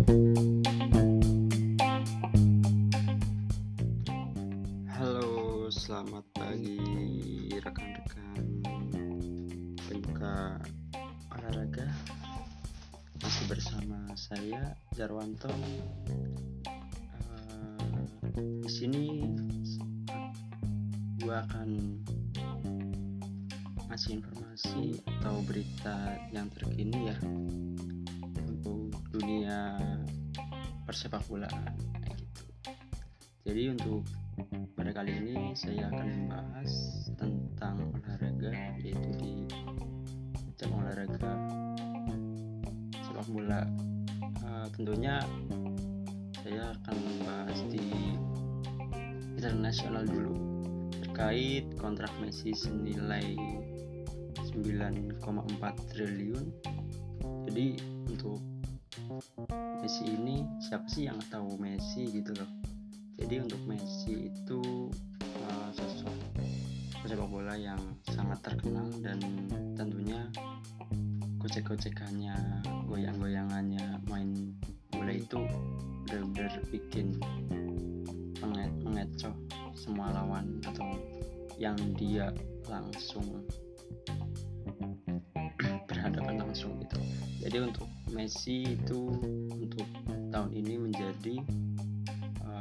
Halo, selamat pagi rekan-rekan penyuka olahraga. Masih bersama saya Jarwanto. Uh, di sini gua akan ngasih informasi atau berita yang terkini ya dunia persepak bolaan gitu. Jadi untuk pada kali ini saya akan membahas tentang olahraga yaitu di cabang olahraga sepak bola. Uh, tentunya saya akan membahas di internasional dulu terkait kontrak Messi senilai 9,4 triliun. Jadi untuk Messi ini siapa sih yang tahu Messi gitu loh? Jadi untuk Messi itu uh, sosok pesepak bola yang sangat terkenal dan tentunya gocek-gocekannya goyang-goyangannya main bola itu benar-benar bikin mengecoh semua lawan atau yang dia langsung berhadapan langsung gitu jadi untuk Messi itu untuk tahun ini menjadi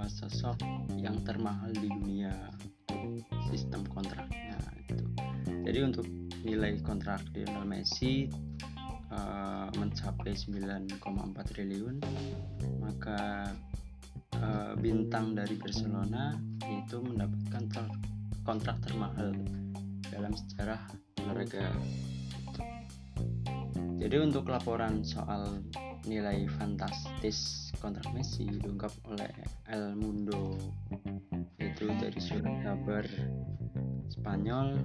sosok yang termahal di dunia sistem kontraknya gitu. Jadi untuk nilai kontrak Lionel Messi uh, mencapai 9,4 triliun, maka uh, bintang dari Barcelona itu mendapatkan ter kontrak termahal dalam sejarah olahraga. Jadi untuk laporan soal nilai fantastis kontrak Messi diungkap oleh El Mundo itu dari surat kabar Spanyol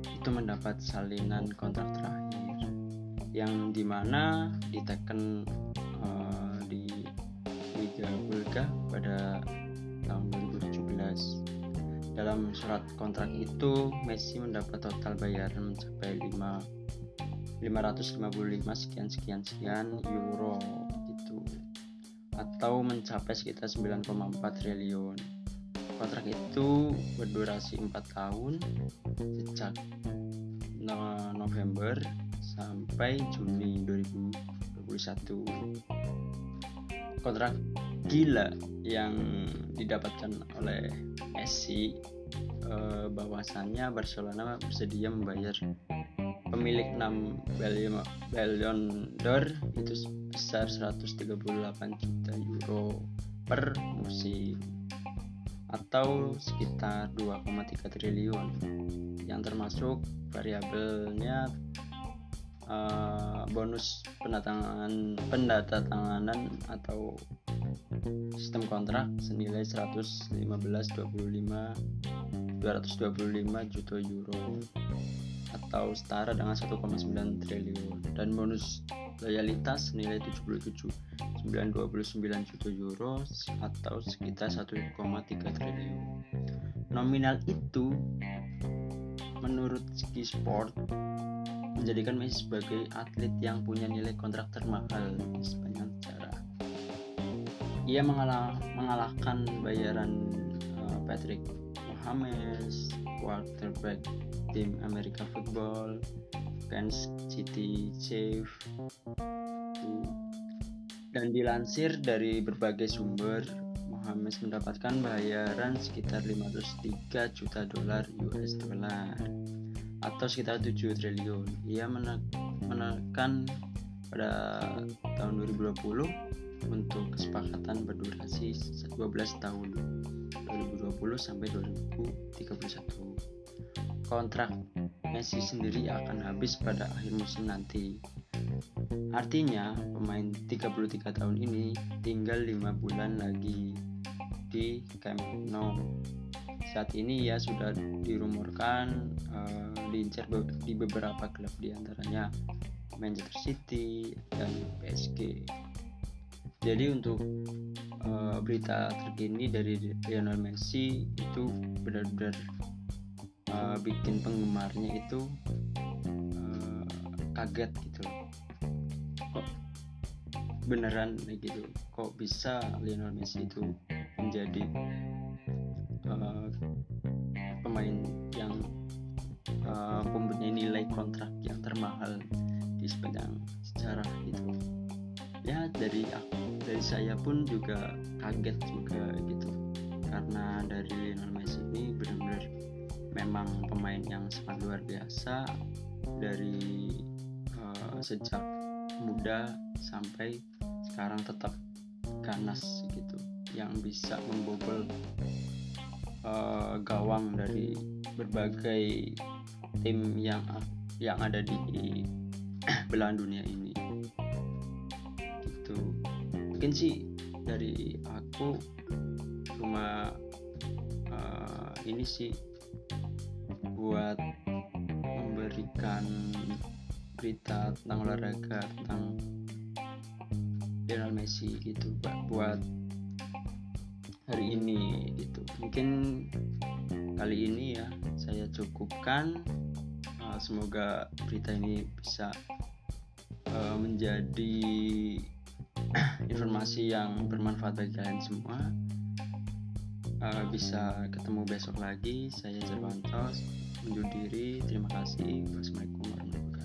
itu mendapat salinan kontrak terakhir yang di mana diteken uh, di Liga Bulga pada tahun 2017 dalam surat kontrak itu Messi mendapat total bayaran mencapai 5 555 sekian sekian sekian euro gitu. Atau mencapai sekitar 9,4 triliun. Kontrak itu berdurasi 4 tahun sejak November sampai Juni 2021 kontrak gila yang didapatkan oleh Messi eh, bahwasannya Barcelona bersedia membayar pemilik 6 Ballon d'Or itu sebesar 138 juta euro per musim atau sekitar 2,3 triliun. Yang termasuk variabelnya uh, bonus pendatangan pendatanganan atau sistem kontrak senilai 115 25 225 juta euro atau setara dengan 1,9 triliun dan bonus loyalitas nilai 77 929 juta euro atau sekitar 1,3 triliun. Nominal itu menurut Ski Sport menjadikan Messi sebagai atlet yang punya nilai kontrak termahal di sepanjang sejarah. Ia mengalah, mengalahkan bayaran uh, Patrick Mahomes, quarterback tim Amerika Football, Kansas City Chiefs, dan dilansir dari berbagai sumber, Mohamed mendapatkan bayaran sekitar 503 juta dolar US dollar atau sekitar 7 triliun. Ia menekan pada tahun 2020 untuk kesepakatan berdurasi 12 tahun 2020 sampai 2031 kontrak Messi sendiri akan habis pada akhir musim nanti. Artinya, pemain 33 tahun ini tinggal 5 bulan lagi di Camp Nou. Saat ini ia sudah dirumorkan uh, diincar di beberapa klub di antaranya Manchester City dan PSG. Jadi untuk uh, berita terkini dari Lionel Messi itu benar-benar uh, bikin penggemarnya itu uh, kaget gitu. Kok beneran gitu? Kok bisa Lionel Messi itu menjadi uh, pemain yang uh, mempunyai nilai kontrak yang termahal di sepanjang sejarah itu dari aku dari saya pun juga kaget juga gitu. Karena dari Lionel Messi ini benar-benar memang pemain yang sangat luar biasa dari uh, sejak muda sampai sekarang tetap ganas gitu yang bisa membobol uh, gawang dari berbagai tim yang yang ada di belahan dunia ini mungkin sih dari aku cuma uh, ini sih buat memberikan berita tentang olahraga tentang Lionel Messi gitu buat hari ini gitu. Mungkin kali ini ya saya cukupkan. Uh, semoga berita ini bisa uh, menjadi informasi yang bermanfaat bagi kalian semua. Uh, bisa ketemu besok lagi. Saya Jerwantos undur diri. Terima kasih. Wassalamualaikum warahmatullahi wabarakatuh